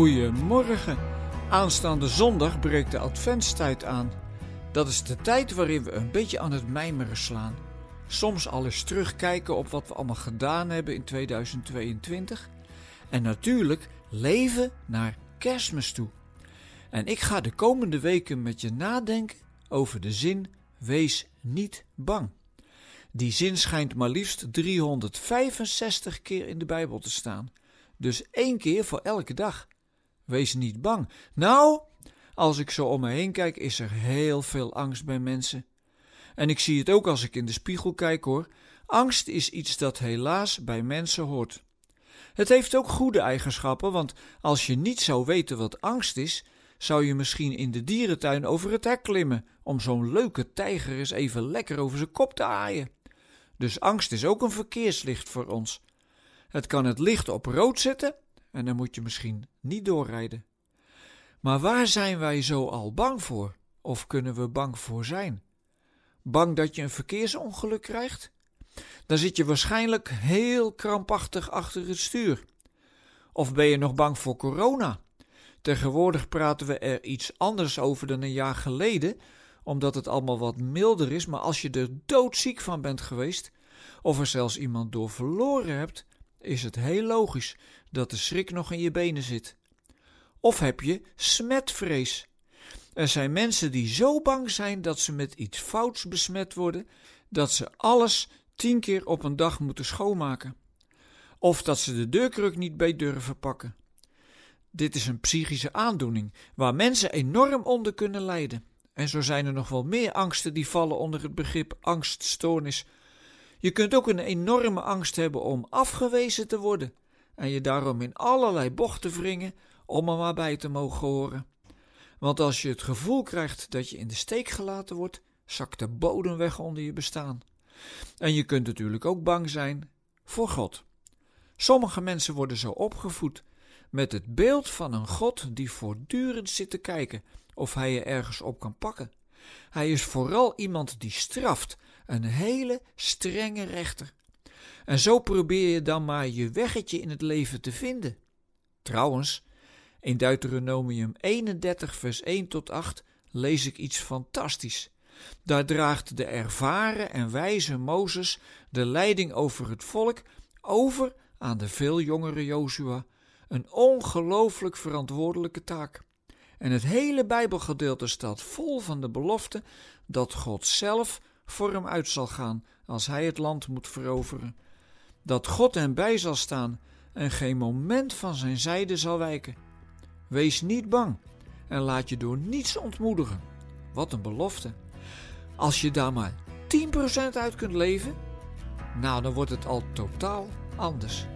Goedemorgen. Aanstaande zondag breekt de adventstijd aan. Dat is de tijd waarin we een beetje aan het mijmeren slaan. Soms al eens terugkijken op wat we allemaal gedaan hebben in 2022. En natuurlijk leven naar kerstmis toe. En ik ga de komende weken met je nadenken over de zin: wees niet bang. Die zin schijnt maar liefst 365 keer in de Bijbel te staan. Dus één keer voor elke dag. Wees niet bang. Nou, als ik zo om me heen kijk, is er heel veel angst bij mensen. En ik zie het ook als ik in de spiegel kijk hoor. Angst is iets dat helaas bij mensen hoort. Het heeft ook goede eigenschappen, want als je niet zou weten wat angst is, zou je misschien in de dierentuin over het hek klimmen om zo'n leuke tijger eens even lekker over zijn kop te aaien. Dus angst is ook een verkeerslicht voor ons. Het kan het licht op rood zetten en dan moet je misschien niet doorrijden. Maar waar zijn wij zo al bang voor? Of kunnen we bang voor zijn? Bang dat je een verkeersongeluk krijgt? Dan zit je waarschijnlijk heel krampachtig achter het stuur. Of ben je nog bang voor corona? Tegenwoordig praten we er iets anders over dan een jaar geleden, omdat het allemaal wat milder is. Maar als je er doodziek van bent geweest, of er zelfs iemand door verloren hebt, is het heel logisch dat de schrik nog in je benen zit. Of heb je smetvrees? Er zijn mensen die zo bang zijn dat ze met iets fouts besmet worden, dat ze alles tien keer op een dag moeten schoonmaken. Of dat ze de deurkruk niet bij durven pakken. Dit is een psychische aandoening waar mensen enorm onder kunnen lijden. En zo zijn er nog wel meer angsten die vallen onder het begrip angststoornis. Je kunt ook een enorme angst hebben om afgewezen te worden en je daarom in allerlei bochten wringen om er maar bij te mogen horen. Want als je het gevoel krijgt dat je in de steek gelaten wordt, zakt de bodem weg onder je bestaan. En je kunt natuurlijk ook bang zijn voor God. Sommige mensen worden zo opgevoed met het beeld van een God die voortdurend zit te kijken of hij je ergens op kan pakken. Hij is vooral iemand die straft, een hele strenge rechter. En zo probeer je dan maar je weggetje in het leven te vinden. Trouwens, in Deuteronomium 31, vers 1 tot 8 lees ik iets fantastisch. Daar draagt de ervaren en wijze Mozes de leiding over het volk over aan de veel jongere Jozua. Een ongelooflijk verantwoordelijke taak. En het hele Bijbelgedeelte staat vol van de belofte dat God zelf voor hem uit zal gaan als hij het land moet veroveren. Dat God hem bij zal staan en geen moment van zijn zijde zal wijken. Wees niet bang en laat je door niets ontmoedigen. Wat een belofte. Als je daar maar 10% uit kunt leven, nou dan wordt het al totaal anders.